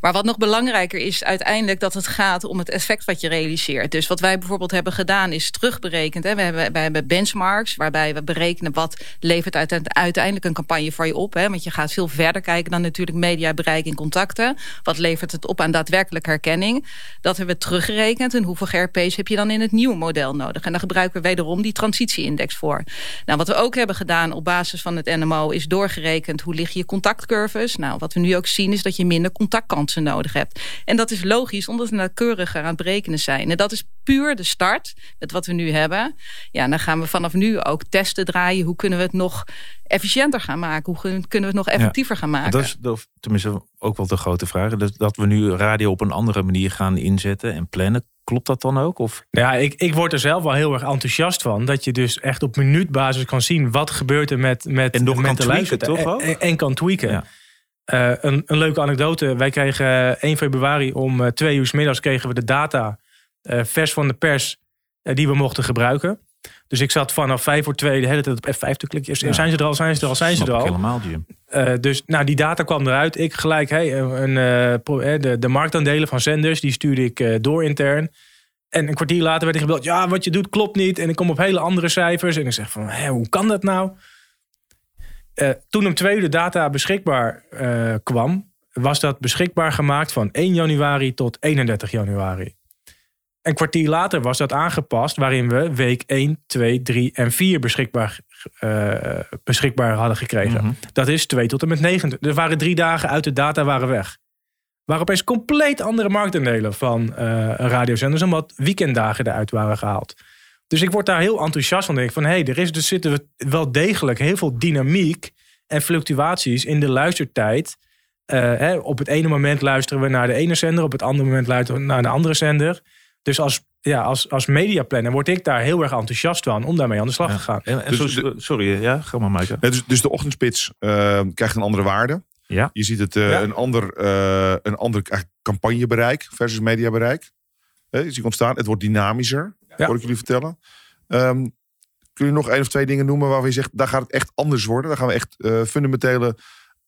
[SPEAKER 12] Maar wat nog belangrijker is uiteindelijk dat het gaat om het effect wat je realiseert. Dus wat wij bijvoorbeeld hebben gedaan is terugberekend. Hè. We, hebben, wij hebben benchmarks waarbij we berekenen wat levert uiteindelijk een campagne voor je op. Hè. Want je gaat veel verder kijken dan natuurlijk media, bereik en contacten. Wat levert het op aan daadwerkelijk herkenning? Dat hebben we teruggerekend. En hoeveel GRP's heb je dan in het nieuwe model nodig? En daar gebruiken we wederom die transitieindex voor. Nou, wat we ook hebben gedaan op basis van het NMO is doorgerekend hoe liggen je contactcurves. Nou, wat we nu ook zien is dat je minder contactkansen nodig hebt. En dat is logisch, omdat we nauwkeuriger aan het berekenen zijn. En dat is puur de start met wat we nu hebben. Ja, dan gaan we vanaf nu ook testen draaien. Hoe kunnen we het nog efficiënter gaan maken? Hoe kunnen we het nog effectiever
[SPEAKER 1] ja,
[SPEAKER 12] gaan maken?
[SPEAKER 1] Dat is tenminste ook wel de grote vraag. Dat, dat we nu radio op een andere manier gaan inzetten en plannen. Klopt dat dan ook? Of?
[SPEAKER 11] Ja, ik, ik word er zelf wel heel erg enthousiast van. Dat je dus echt op minuutbasis kan zien wat gebeurt er met, met,
[SPEAKER 1] en nog
[SPEAKER 11] met
[SPEAKER 1] kan
[SPEAKER 11] de
[SPEAKER 1] tweaken, toch
[SPEAKER 11] en, en, en, kan tweaken. Ja. Uh, een, een leuke anekdote. Wij kregen 1 februari om uh, twee uur s middags kregen we de data uh, vers van de pers die we mochten gebruiken. Dus ik zat vanaf vijf voor twee de hele tijd op F5 te klikken. Ja. Zijn ze er al, zijn ze er al, zijn ze er al.
[SPEAKER 1] helemaal, Jim.
[SPEAKER 11] Uh, dus nou, die data kwam eruit. Ik gelijk, hey, een, uh, de, de marktaandelen van zenders, die stuurde ik uh, door intern. En een kwartier later werd ik gebeld. Ja, wat je doet klopt niet. En ik kom op hele andere cijfers. En ik zeg van, hé, hoe kan dat nou? toen om twee uur de data beschikbaar kwam... was dat beschikbaar gemaakt van 1 januari tot 31 januari. Een kwartier later was dat aangepast, waarin we week 1, 2, 3 en 4 beschikbaar, uh, beschikbaar hadden gekregen.
[SPEAKER 1] Mhm.
[SPEAKER 11] Dat is 2 tot en met 9. Er waren drie dagen uit de data waren weg. Waar opeens compleet andere marktaandelen van uh, radiozenders, omdat weekenddagen eruit waren gehaald. Dus ik word daar heel enthousiast van. Denk van hé, hey, er is dus zitten wel degelijk heel veel dynamiek en fluctuaties in de luistertijd Eh, hè, op het ene moment luisteren we naar de ene zender, op het andere moment luisteren we naar de andere zender. Dus als, ja, als, als mediaplanner word ik daar heel erg enthousiast van om daarmee aan de slag te gaan.
[SPEAKER 1] En, en
[SPEAKER 2] Dus
[SPEAKER 1] zo- sorry, ja, ga maar Maaike.
[SPEAKER 2] Dus, dus de ochtendspits eh, krijgt een andere waarde.
[SPEAKER 1] Ja.
[SPEAKER 2] Je ziet het eh,
[SPEAKER 11] Ja.
[SPEAKER 2] een ander, eh, een ander campagnebereik versus mediabereik. Eh, je ziet ontstaan. Het wordt dynamischer,
[SPEAKER 11] Ja.
[SPEAKER 2] hoor ik jullie vertellen. Ehm, kun je nog één of twee dingen noemen waarvan je zegt, daar gaat het echt anders worden? Daar gaan we echt eh, fundamentele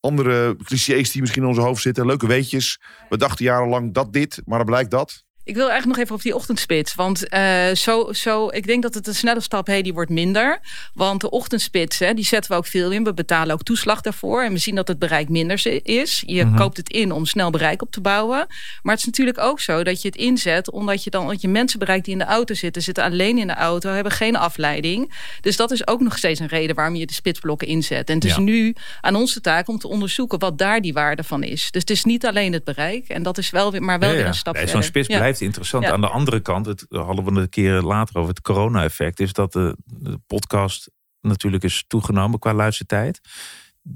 [SPEAKER 2] andere clichés die misschien in onze hoofd zitten. Leuke weetjes. We dachten jarenlang dat dit, maar dan blijkt dat.
[SPEAKER 12] Ik wil eigenlijk nog even op die ochtendspits. Want eh, zo, zo, ik denk dat het een snelle stap hey, die wordt minder. Want de ochtendspits, hè, die zetten we ook veel in. We betalen ook toeslag daarvoor. En we zien dat het bereik minder is. Je
[SPEAKER 15] Mhm.
[SPEAKER 12] koopt het in om snel bereik op te bouwen. Maar het is natuurlijk ook zo dat je het inzet... omdat je dan dat je mensen bereikt die in de auto zitten... zitten alleen in de auto, hebben geen afleiding. Dus dat is ook nog steeds een reden waarom je de spitsblokken inzet. En het is
[SPEAKER 1] Ja.
[SPEAKER 12] nu aan ons de taak om te onderzoeken... wat daar die waarde van is. Dus het is niet alleen het bereik. En dat is wel weer, maar wel
[SPEAKER 1] Ja,
[SPEAKER 12] weer een stap
[SPEAKER 1] Nee,
[SPEAKER 12] verder.
[SPEAKER 1] Zo'n spits. Blijft interessant.
[SPEAKER 12] Ja.
[SPEAKER 1] Aan de andere kant, het hadden we een keer later over het corona-effect, is dat de, de podcast natuurlijk is toegenomen qua luistertijd.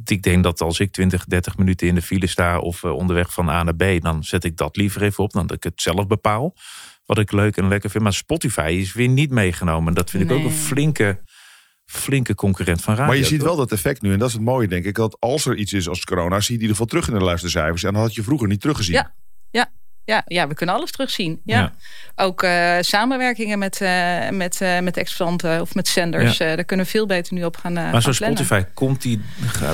[SPEAKER 1] Ik denk dat als ik 20, 30 minuten in de file sta of eh, onderweg van A naar B, dan zet ik dat liever even op dan dat ik het zelf bepaal. Wat ik leuk en lekker vind. Maar Spotify is weer niet meegenomen. Dat vind ik ook een flinke, flinke concurrent van radio.
[SPEAKER 2] maar je ziet
[SPEAKER 1] toch?
[SPEAKER 2] wel dat effect nu. En dat is het mooie, denk ik. Dat als er iets is als corona, zie je in ieder geval terug in de luistercijfers. En dat had je vroeger niet teruggezien.
[SPEAKER 12] Ja, ja, ja, ja, we kunnen alles terugzien. Ja.
[SPEAKER 2] Ja.
[SPEAKER 12] Ook eh, samenwerkingen met, eh met, eh met exploitanten of met zenders.
[SPEAKER 1] Ja.
[SPEAKER 12] eh, daar kunnen we veel beter nu op gaan, eh
[SPEAKER 1] Maar zo'n. Spotify, komt die,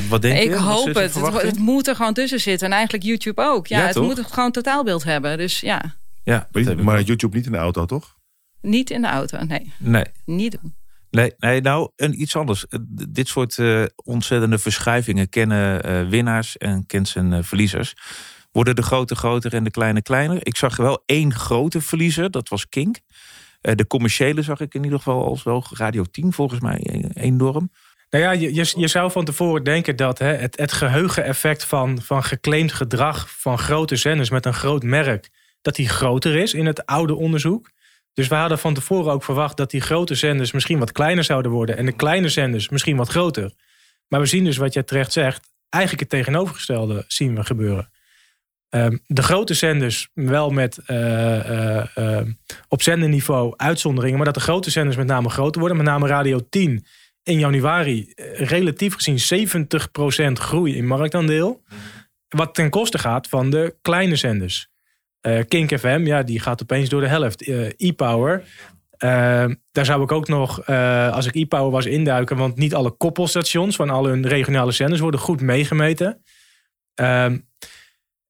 [SPEAKER 1] wat denk je?
[SPEAKER 12] ik
[SPEAKER 1] Wat
[SPEAKER 12] hoop het. Het, het moet er gewoon tussen zitten. En eigenlijk YouTube ook. Ja,
[SPEAKER 1] Ja,
[SPEAKER 12] het
[SPEAKER 1] toch?
[SPEAKER 12] moet gewoon een totaalbeeld hebben. Dus ja,
[SPEAKER 1] Ja,
[SPEAKER 2] Maar, niet- maar YouTube niet in de auto, toch?
[SPEAKER 12] niet in de auto. Nee,
[SPEAKER 1] Nee.
[SPEAKER 12] niet doen.
[SPEAKER 1] Nee, nee nou, en iets anders. Dit soort eh, ontzettende verschuivingen kennen eh, winnaars en kent zijn eh, verliezers. Worden de grote groter en de kleine kleiner? Ik zag wel één grote verliezer, dat was Kink. Eh, de commerciële zag ik in ieder geval als wel Radio 10 volgens mij enorm.
[SPEAKER 11] Nou ja, je, je, je zou van tevoren denken dat hè, het, het geheugeneffect van, van geclaimd gedrag van grote zenders met een groot merk, dat die groter is in het oude onderzoek. Dus we hadden van tevoren ook verwacht dat die grote zenders misschien wat kleiner zouden worden en de kleine zenders misschien wat groter. Maar we zien dus wat jij terecht zegt, eigenlijk het tegenovergestelde zien we gebeuren. Ehm, de grote zenders wel met eh, eh, eh, op zenderniveau uitzonderingen, maar dat de grote zenders met name groter worden. Met name Radio 10 in januari relatief gezien 70% groei in marktaandeel. Wat ten koste gaat van de kleine zenders. Eh, Kink FM, ja, die gaat opeens door de helft. E-Power, eh, daar zou ik ook nog, als ik E-Power was, induiken. Want niet alle koppelstations van al hun regionale zenders worden goed meegemeten. Ehm,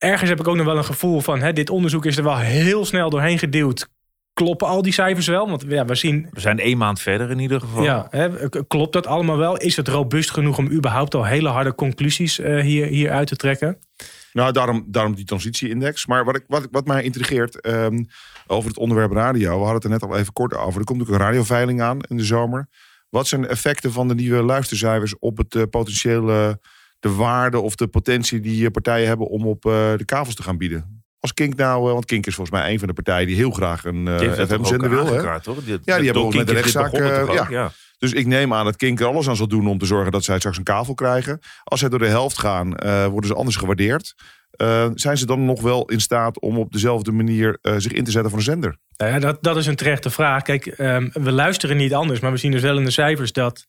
[SPEAKER 11] ergens heb ik ook nog wel een gevoel van... Hè, dit onderzoek is er wel heel snel doorheen geduwd. Kloppen al die cijfers wel? Want ja, we zien
[SPEAKER 1] We zijn één maand verder in ieder geval.
[SPEAKER 11] ja, hè, klopt dat allemaal wel? Is het robuust genoeg om überhaupt al hele harde conclusies eh, hier, hier uit te trekken?
[SPEAKER 2] Nou, daarom, daarom die transitieindex. Maar wat, ik, wat, wat mij intrigeert ehm, over het onderwerp radio. We hadden het er net al even kort over. Er komt ook een radioveiling aan in de zomer. Wat zijn de effecten van de nieuwe luistercijfers op het eh, potentiële, de waarde of de potentie die eh, partijen hebben om op eh, de kavels te gaan bieden? Als Kink nou, eh, want Kink is volgens mij een van de partijen die heel graag een
[SPEAKER 1] toch
[SPEAKER 2] FM-zender wil. Hè?
[SPEAKER 1] Die-
[SPEAKER 2] ja, die hebben ook met de rechtszaak. eh, ja.
[SPEAKER 1] Ja.
[SPEAKER 2] Dus ik neem aan dat Kink er alles aan zal doen om te zorgen dat zij straks een kavel krijgen. Als zij door de helft gaan, eh, worden ze anders gewaardeerd. Eh, zijn ze dan nog wel in staat om op dezelfde manier eh, zich in te zetten voor een zender?
[SPEAKER 11] Nou ja, dat, dat is een terechte vraag. Kijk, ehm, we luisteren niet anders, maar we zien dus wel in de cijfers dat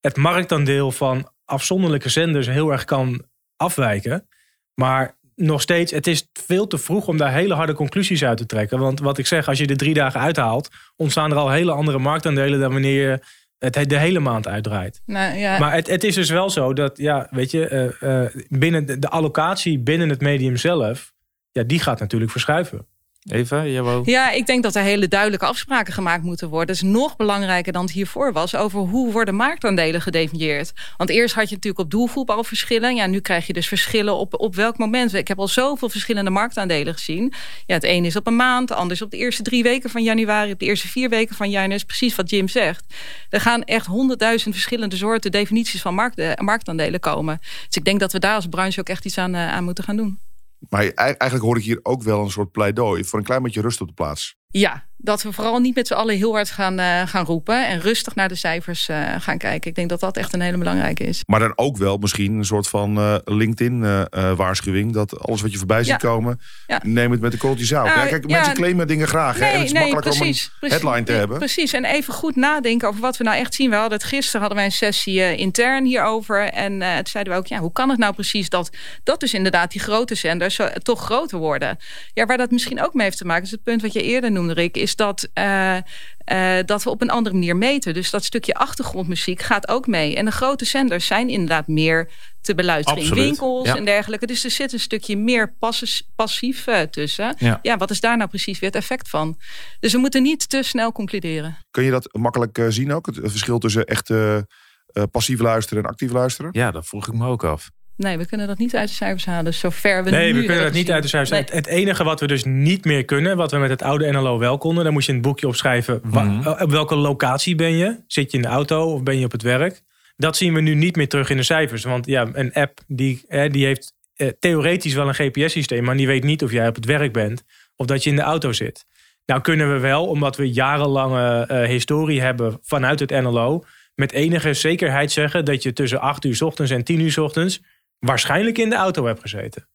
[SPEAKER 11] het marktaandeel van afzonderlijke zenders heel erg kan afwijken. Maar nog steeds, het is veel te vroeg om daar hele harde conclusies uit te trekken. Want wat ik zeg, als je de drie dagen uithaalt, ontstaan er al hele andere marktaandelen dan wanneer je het de hele maand uitdraait.
[SPEAKER 12] Nou, ja.
[SPEAKER 11] Maar het, het is dus wel zo dat, ja, weet je, eh, eh, binnen de, de allocatie binnen het medium zelf, ja, die gaat natuurlijk verschuiven.
[SPEAKER 1] Eva, jij.
[SPEAKER 12] Ja, ik denk dat er hele duidelijke afspraken gemaakt moeten worden. Dat is nog belangrijker dan het hiervoor was. Over hoe worden marktaandelen gedefinieerd. Want eerst had je natuurlijk op doelgroep al verschillen. Ja, nu krijg je dus verschillen op, op welk moment. Ik heb al zoveel verschillende marktaandelen gezien. Ja, het een is op een maand, de ander is op de eerste drie weken van januari. Op de eerste vier weken van januari. precies wat Jim zegt. Er gaan echt honderdduizend verschillende soorten definities van markt, eh, marktaandelen komen. Dus ik denk dat we daar als branche ook echt iets aan, eh, aan moeten gaan doen.
[SPEAKER 2] Maar eigenlijk hoor ik hier ook wel een soort pleidooi voor een klein beetje rust op de plaats.
[SPEAKER 12] Ja, dat we vooral niet met z'n allen heel hard gaan, uh, gaan roepen. En rustig naar de cijfers uh, gaan kijken. Ik denk dat dat echt een hele belangrijke is.
[SPEAKER 2] Maar dan ook wel misschien een soort van uh, LinkedIn-waarschuwing. dat alles wat je voorbij ziet ja. komen, ja. neem het met de korreltjes zout. ja, kijk, mensen claimen dingen graag.
[SPEAKER 12] Nee,
[SPEAKER 2] hè? En het is
[SPEAKER 12] nee, precies,
[SPEAKER 2] om een
[SPEAKER 12] precies,
[SPEAKER 2] headline te
[SPEAKER 12] nee,
[SPEAKER 2] hebben.
[SPEAKER 12] Precies, en even goed nadenken over wat we nou echt zien. We hadden het gisteren hadden wij een sessie intern hierover. En toen zeiden we ook, ja, hoe kan het nou precies dat, dat dus inderdaad die grote zenders toch groter worden? Ja, waar dat misschien ook mee heeft te maken, is het punt wat je eerder noemde, Rick, is dat... Uh, dat we op een andere manier meten. Dus dat stukje achtergrondmuziek gaat ook mee. En de grote zenders zijn inderdaad meer te beluisteren
[SPEAKER 1] Absoluut,
[SPEAKER 12] in winkels
[SPEAKER 1] ja.
[SPEAKER 12] en dergelijke. Dus er zit een stukje meer passes, passief uh, tussen.
[SPEAKER 2] Ja.
[SPEAKER 12] Ja. wat is daar nou precies weer het effect van? Dus we moeten niet te snel concluderen.
[SPEAKER 2] Kun je dat makkelijk uh, zien ook? Het verschil tussen echt uh, passief luisteren en actief luisteren?
[SPEAKER 1] Ja, dat vroeg ik me ook af.
[SPEAKER 12] Nee, we kunnen dat niet uit de cijfers halen. Zover we
[SPEAKER 11] nee,
[SPEAKER 12] nu
[SPEAKER 11] we kunnen dat niet uit de cijfers.
[SPEAKER 12] Nee.
[SPEAKER 11] Het, enige wat we dus niet meer kunnen, wat we met het oude NLO wel konden, dan moest je in het boekje opschrijven.
[SPEAKER 1] Mhm.
[SPEAKER 11] Op welke locatie ben je? Zit je in de auto of ben je op het werk? Dat zien we nu niet meer terug in de cijfers. Want ja, een app die, hè, die heeft eh, theoretisch wel een GPS-systeem, maar die weet niet of jij op het werk bent of dat je in de auto zit. Nou kunnen we wel, omdat we jarenlange eh, historie hebben vanuit het NLO, met enige zekerheid zeggen dat je tussen 8 uur 's ochtends en 10 uur 's ochtends waarschijnlijk in de auto hebt gezeten.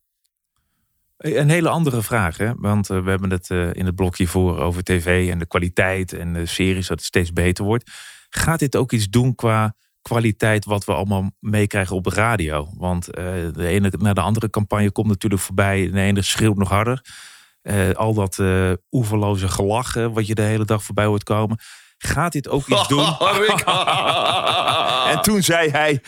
[SPEAKER 1] Een hele andere vraag, hè? want eh, we hebben het eh, in het blokje voor over tv en de kwaliteit en de series, dat het steeds beter wordt. Gaat dit ook iets doen qua kwaliteit wat we allemaal meekrijgen op de radio? Want eh, de ene naar de andere campagne komt natuurlijk voorbij. De ene schreeuwt nog harder. Al dat oeverloze gelach eh, wat je de hele dag voorbij hoort komen. Gaat dit ook iets doen? [LAUGHS] [LAUGHS] en toen zei hij: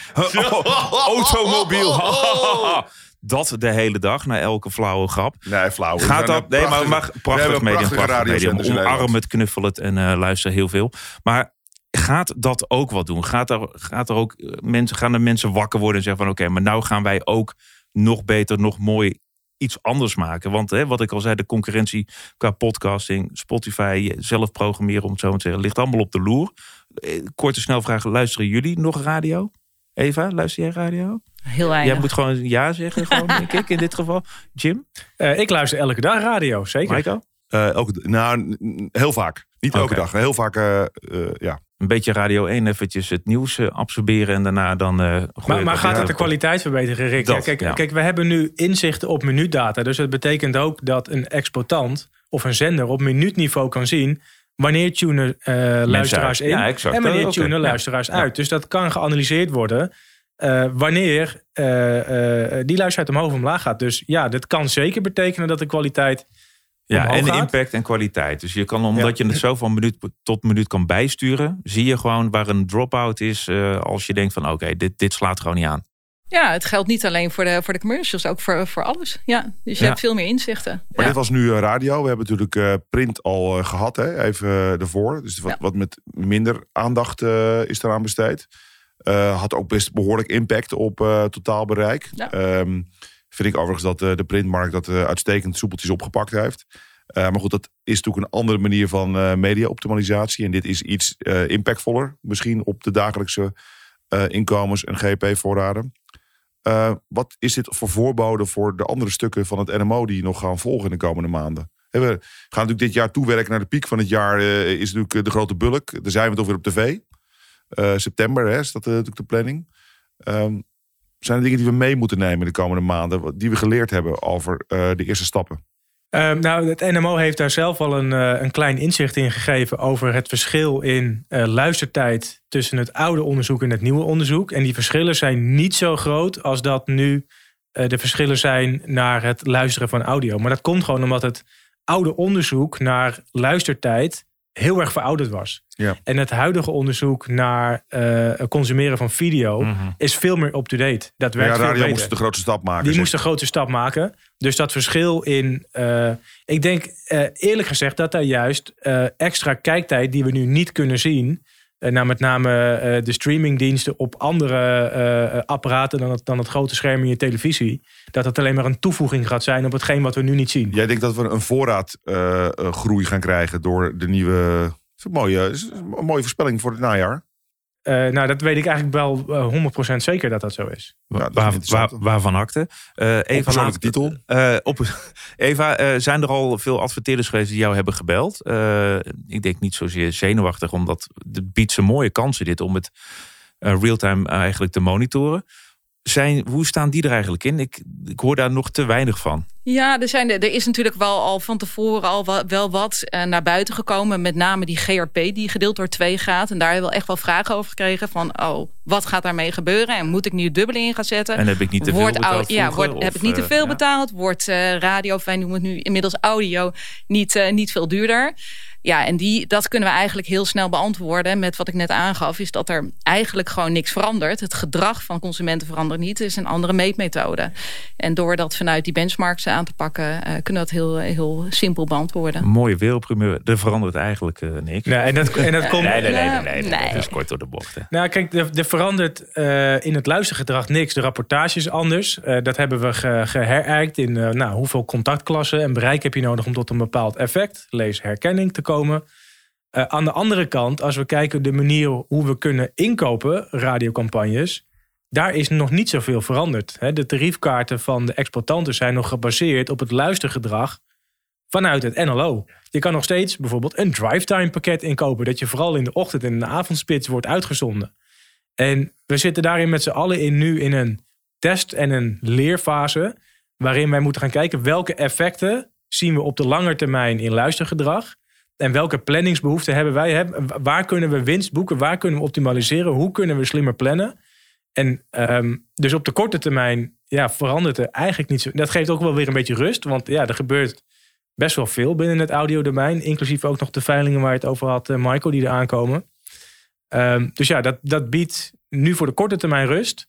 [SPEAKER 1] automobiel. [LAUGHS] dat de hele dag, na elke flauwe grap.
[SPEAKER 2] Nee, flauw.
[SPEAKER 1] Gaat dat? Nee, maar, prachtig medium. Prachtig medium. Omarm het, knuffel het en eh, luister heel veel. Maar gaat dat ook wat doen? Gaat er, gaat er ook eh, mensen, gaan er mensen wakker worden en zeggen van oké, maar nou gaan wij ook nog beter, nog mooi iets anders maken. Want hè, wat ik al zei, de concurrentie qua podcasting, Spotify, zelf programmeren om het zo maar te zeggen, ligt allemaal op de loer. Eh, Korte snel vragen, luisteren jullie nog radio? Eva, luister jij radio?
[SPEAKER 12] Heel weinig.
[SPEAKER 1] Jij moet gewoon ja zeggen, gewoon, [LAUGHS] denk ik, in dit geval. Jim?
[SPEAKER 11] Eh, ik luister elke dag radio, zeker.
[SPEAKER 1] Michael?
[SPEAKER 2] Eh, elke, nou, heel vaak. Niet elke dag. Heel vaak, eh, eh, ja.
[SPEAKER 1] Een beetje Radio 1 eventjes het nieuws eh, absorberen en daarna dan... eh,
[SPEAKER 11] Maar, maar gaat het de kwaliteit verbeteren, Rick?
[SPEAKER 1] Dat,
[SPEAKER 11] Ja, kijk,
[SPEAKER 1] ja.
[SPEAKER 11] kijk, we hebben nu inzichten op minuutdata. Dus dat betekent ook dat een exploitant of een zender op minuutniveau kan zien... wanneer tunen eh, luisteraars in
[SPEAKER 1] Ja, exact.
[SPEAKER 11] en wanneer tunen
[SPEAKER 1] ja.
[SPEAKER 11] luisteraars uit. Dus dat kan geanalyseerd worden wanneer die luisteraar omhoog of omlaag gaat. Dus ja, dat kan zeker betekenen dat de kwaliteit
[SPEAKER 1] Ja, en
[SPEAKER 11] gaat.
[SPEAKER 1] impact en kwaliteit. Dus je kan, omdat je het zo van minuut tot minuut kan bijsturen... zie je gewoon waar een drop-out is eh, als je denkt van... oké, dit, dit slaat gewoon niet aan.
[SPEAKER 12] Ja, het geldt niet alleen voor de, voor de commercials, ook voor, voor alles. Ja, dus je
[SPEAKER 2] Ja.
[SPEAKER 12] hebt veel meer inzichten.
[SPEAKER 2] Maar
[SPEAKER 12] Ja.
[SPEAKER 2] dit was nu eh, radio. We hebben natuurlijk eh, print al eh, gehad, hè? even eh, ervoor. Dus wat, wat met minder aandacht is eraan besteed. Eh, had ook best behoorlijk impact op eh, totaalbereik.
[SPEAKER 12] Ja.
[SPEAKER 2] Vind ik overigens dat eh, de printmarkt dat eh, uitstekend soepeltjes opgepakt heeft. Eh, maar goed, dat is natuurlijk een andere manier van eh media-optimalisatie. En dit is iets eh, impactvoller misschien op de dagelijkse inkomens- en GP-voorraden. Wat is dit voor voorbode voor de andere stukken van het NMO die nog gaan volgen in de komende maanden? We gaan natuurlijk dit jaar toewerken naar de piek van het jaar. is natuurlijk de grote bulk. Daar zijn we toch weer op tv. September hè, is dat natuurlijk de planning. Ehm, zijn er dingen die we mee moeten nemen de komende maanden? Die we geleerd hebben over eh, de eerste stappen?
[SPEAKER 11] Ehm, nou, het NMO heeft daar zelf al een, eh, een klein inzicht in gegeven over het verschil in eh, luistertijd tussen het oude onderzoek en het nieuwe onderzoek. En die verschillen zijn niet zo groot als dat nu de verschillen zijn naar het luisteren van audio. Maar dat komt gewoon omdat het oude onderzoek naar luistertijd heel erg verouderd was.
[SPEAKER 2] Ja.
[SPEAKER 11] En het huidige onderzoek naar eh, consumeren van video is veel meer up-to-date. Dat werkt
[SPEAKER 2] Ja,
[SPEAKER 11] veel
[SPEAKER 2] radio
[SPEAKER 11] beter.
[SPEAKER 2] moest de grootste stap maken.
[SPEAKER 11] Die
[SPEAKER 2] zeg.
[SPEAKER 11] moest een grote stap maken. Dus dat verschil in. eh, ik denk eh, eerlijk gezegd dat daar juist extra kijktijd die we nu niet kunnen zien. Eh, naar met name eh, de streamingdiensten op andere eh, apparaten dan het, dan het grote scherm in je televisie. Dat het alleen maar een toevoeging gaat zijn op hetgeen wat we nu niet zien.
[SPEAKER 2] Jij denkt dat we een voorraadgroei gaan krijgen door de nieuwe... Dat mooie, is een mooie voorspelling voor het najaar.
[SPEAKER 11] Eh, nou, dat weet ik eigenlijk wel eh, 100% zeker dat dat zo is.
[SPEAKER 1] Waar, waar, waarvan akte? Eh Eva, laat-
[SPEAKER 2] titel.
[SPEAKER 1] eh, op, [LAUGHS] Eva, eh, zijn er al veel adverteerders geweest die jou hebben gebeld? Eh, ik denk niet zozeer zenuwachtig, omdat het biedt ze mooie kansen dit om het eh, real-time eigenlijk te monitoren. Zijn, hoe staan die er eigenlijk in? Ik, ik hoor daar nog te weinig van.
[SPEAKER 12] Ja, er, zijn, er is natuurlijk wel al van tevoren al wel wat eh, naar buiten gekomen. Met name die GRP die gedeeld door twee gaat. En daar hebben we wel echt wel vragen over gekregen. Van, oh, wat gaat daarmee gebeuren? En moet ik nu dubbele in gaan zetten?
[SPEAKER 1] En heb ik niet te veel
[SPEAKER 12] Wordt
[SPEAKER 1] betaald
[SPEAKER 12] Ja, wordt, heb ik niet te
[SPEAKER 1] eh,
[SPEAKER 12] veel
[SPEAKER 1] ja.
[SPEAKER 12] betaald? Wordt eh, radio, wij noemen het nu inmiddels audio, niet, niet veel duurder? Ja, en die, dat kunnen we eigenlijk heel snel beantwoorden met wat ik net aangaf. Is dat er eigenlijk gewoon niks verandert. Het gedrag van consumenten verandert niet. Het is een andere meetmethode. En door dat vanuit die benchmarks aan te pakken... eh, kunnen we dat heel, heel simpel beantwoorden.
[SPEAKER 1] Een mooie wereldprimeur. Er verandert eigenlijk eh, niks.
[SPEAKER 11] Nee, en dat, en dat [LAUGHS] komt...
[SPEAKER 1] Nee, nee, nee, nee, nee,
[SPEAKER 12] Nee.
[SPEAKER 1] Dat is kort door de bocht. hè.
[SPEAKER 11] Nou, kijk, er, er verandert eh, in het luistergedrag niks. De rapportage is anders. Eh, dat hebben we ge, geherijkt in eh, nou, hoeveel contactklassen en bereik heb je nodig om tot een bepaald effect, lees herkenning, te komen. Eh, aan de andere kant, als we kijken de manier hoe we kunnen inkopen, radiocampagnes, daar is nog niet zoveel veranderd. De tariefkaarten van de exploitanten zijn nog gebaseerd op het luistergedrag vanuit het NLO. Je kan nog steeds bijvoorbeeld een drivetime pakket inkopen. Dat je vooral in de ochtend en in de avondspits wordt uitgezonden. En we zitten daarin met z'n allen in nu in een test- en een leerfase. Waarin wij moeten gaan kijken welke effecten zien we op de lange termijn in luistergedrag. En welke planningsbehoeften hebben wij? Waar kunnen we winst boeken? Waar kunnen we optimaliseren? Hoe kunnen we slimmer plannen? En ehm, dus op de korte termijn ja, verandert er eigenlijk niet zo. Dat geeft ook wel weer een beetje rust. Want ja, er gebeurt best wel veel binnen het audiodomein. Inclusief ook nog de veilingen waar je het over had, eh, Michael, die er aankomen. Ehm, dus ja, dat, dat biedt nu voor de korte termijn rust.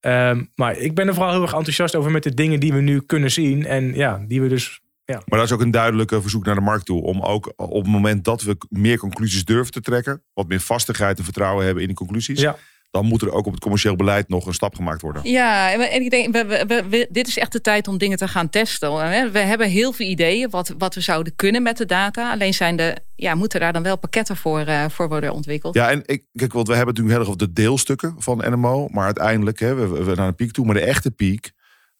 [SPEAKER 11] Ehm, maar ik ben er vooral heel erg enthousiast over met de dingen die we nu kunnen zien. En ja, die we dus. Ja.
[SPEAKER 2] Maar dat is ook een duidelijke verzoek naar de markt toe. Om ook op het moment dat we meer conclusies durven te trekken. Wat meer vastigheid en vertrouwen hebben in die conclusies.
[SPEAKER 11] Ja.
[SPEAKER 2] Dan moet er ook op het commercieel beleid nog een stap gemaakt worden.
[SPEAKER 12] Ja, en ik denk, we, we- we- we- dit is echt de tijd om dingen te gaan testen. We hebben heel veel ideeën wat, wat we zouden kunnen met de data. Alleen zijn de, ja, moeten daar dan wel pakketten voor, eh, voor worden ontwikkeld.
[SPEAKER 2] Ja, en ik, kijk, want we hebben het natuurlijk heel erg de deelstukken van NMO. Maar uiteindelijk, hè, we, we naar een piek toe. Maar de echte piek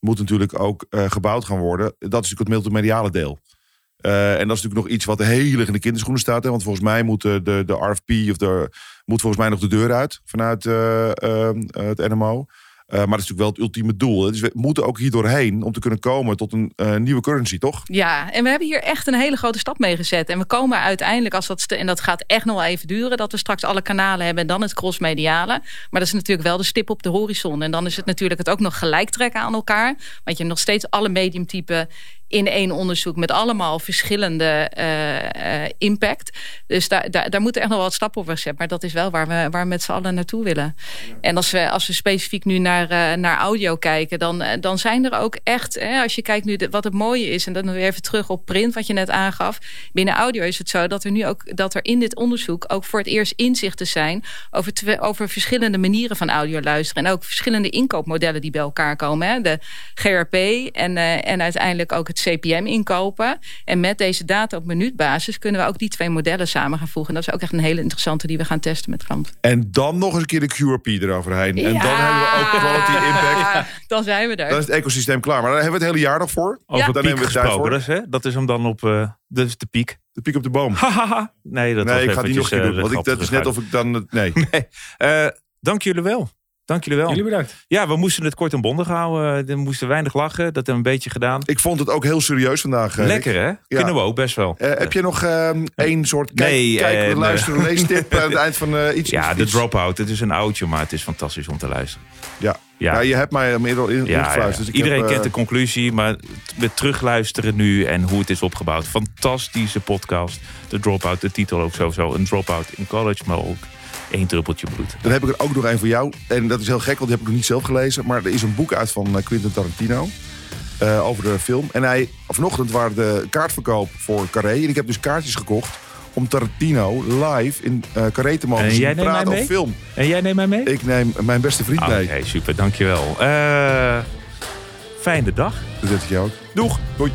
[SPEAKER 2] moet natuurlijk ook eh, gebouwd gaan worden. Dat is natuurlijk het multimediale deel. Eh, en dat is natuurlijk nog iets wat heel erg in de kinderschoenen staat. Hè? Want volgens mij moet de, de, RFP of de, moet volgens mij nog de deur uit vanuit eh, het NMO. Eh, maar dat is natuurlijk wel het ultieme doel. Dus we moeten ook hier doorheen om te kunnen komen tot een eh, nieuwe currency, toch?
[SPEAKER 12] Ja, en we hebben hier echt een hele grote stap mee gezet. En we komen uiteindelijk, als dat, en dat gaat echt nog wel even duren, dat we straks alle kanalen hebben en dan het crossmediale. Maar dat is natuurlijk wel de stip op de horizon. En dan is het natuurlijk het ook nog gelijk trekken aan elkaar. Want je hebt nog steeds alle mediumtypen in één onderzoek met allemaal verschillende eh, eh, impact. Dus daar, daar, daar moeten echt nog wel wat stappen op gezet. Maar dat is wel waar we, waar we met z'n allen naartoe willen. En als we, als we specifiek nu naar, eh, naar audio kijken, dan, dan zijn er ook echt, hè, als je kijkt nu de- wat het mooie is, en dan weer even terug op print, wat je net aangaf. Binnen audio is het zo dat er nu ook dat er in dit onderzoek ook voor het eerst inzichten zijn over, over verschillende manieren van audio luisteren. En ook verschillende inkoopmodellen die bij elkaar komen. Hè. De GRP en, en uiteindelijk ook het CPM inkopen. En met deze data op minuutbasis kunnen we ook die twee modellen samen gaan voegen. En dat is ook echt een hele interessante die we gaan testen met klanten.
[SPEAKER 2] En dan nog eens een keer de QRP eroverheen. En dan hebben we ook quality impact.
[SPEAKER 12] Dan zijn we er.
[SPEAKER 2] Dan is het ecosysteem klaar. Maar daar hebben we het hele jaar nog voor.
[SPEAKER 1] Over
[SPEAKER 2] Dan
[SPEAKER 1] piek
[SPEAKER 2] nemen we het
[SPEAKER 1] gesproken.
[SPEAKER 2] voor.
[SPEAKER 1] Dat is, hè? dat is hem dan op eh, dat is de piek.
[SPEAKER 2] De piek op de boom.
[SPEAKER 1] nee, dat
[SPEAKER 2] nee,
[SPEAKER 1] was
[SPEAKER 2] ik ga die nog
[SPEAKER 1] eventjes,
[SPEAKER 2] een keer
[SPEAKER 1] eh,
[SPEAKER 2] doen. Want ik, dat is net of ik dan... Nee. [LAUGHS]
[SPEAKER 1] nee. Eh, dank jullie wel. Dank jullie wel.
[SPEAKER 11] Jullie bedankt.
[SPEAKER 1] Ja, we moesten het kort en bondig houden. We moesten weinig lachen. Dat hebben we een beetje gedaan.
[SPEAKER 2] Ik vond het ook heel serieus vandaag. eh,
[SPEAKER 1] Lekker hè?
[SPEAKER 2] Ja.
[SPEAKER 1] Kunnen we ook best wel.
[SPEAKER 2] Eh, heb je nog ehm, één soort kijk,
[SPEAKER 1] Nee,
[SPEAKER 2] kijk
[SPEAKER 1] eh,
[SPEAKER 2] luisteren,
[SPEAKER 1] nee. [LAUGHS]
[SPEAKER 2] leestip aan het eind van eh, iets?
[SPEAKER 1] Ja,
[SPEAKER 2] iets-
[SPEAKER 1] de? Dropout. Het is een oudje, maar het is fantastisch om te luisteren.
[SPEAKER 2] Ja.
[SPEAKER 1] Ja.
[SPEAKER 2] Ja. je hebt mij meer in,
[SPEAKER 1] Ja.
[SPEAKER 2] Dus
[SPEAKER 1] Iedereen
[SPEAKER 2] heb, eh,
[SPEAKER 1] kent de conclusie, maar met terugluisteren nu en hoe het is opgebouwd. Fantastische podcast. De Dropout, de titel ook sowieso. Een Dropout in college, maar ook één druppeltje bloed.
[SPEAKER 2] Dan heb ik er ook nog één voor jou. En dat is heel gek, want die heb ik nog niet zelf gelezen. Maar er is een boek uit van eh, Quentin Tarantino. eh, over de film. En hij, vanochtend waren de kaartverkoop voor Carré. En ik heb dus kaartjes gekocht om Tarantino live in eh Carré te mogen
[SPEAKER 1] En
[SPEAKER 2] zien praten over film.
[SPEAKER 1] En jij neemt mij mee?
[SPEAKER 2] Ik neem mijn beste vriend
[SPEAKER 1] Ah,
[SPEAKER 2] mee.
[SPEAKER 1] Oké, super. Dankjewel. Fijne dag.
[SPEAKER 2] Dat zet ik jou ook.
[SPEAKER 1] Doeg.
[SPEAKER 2] Doei.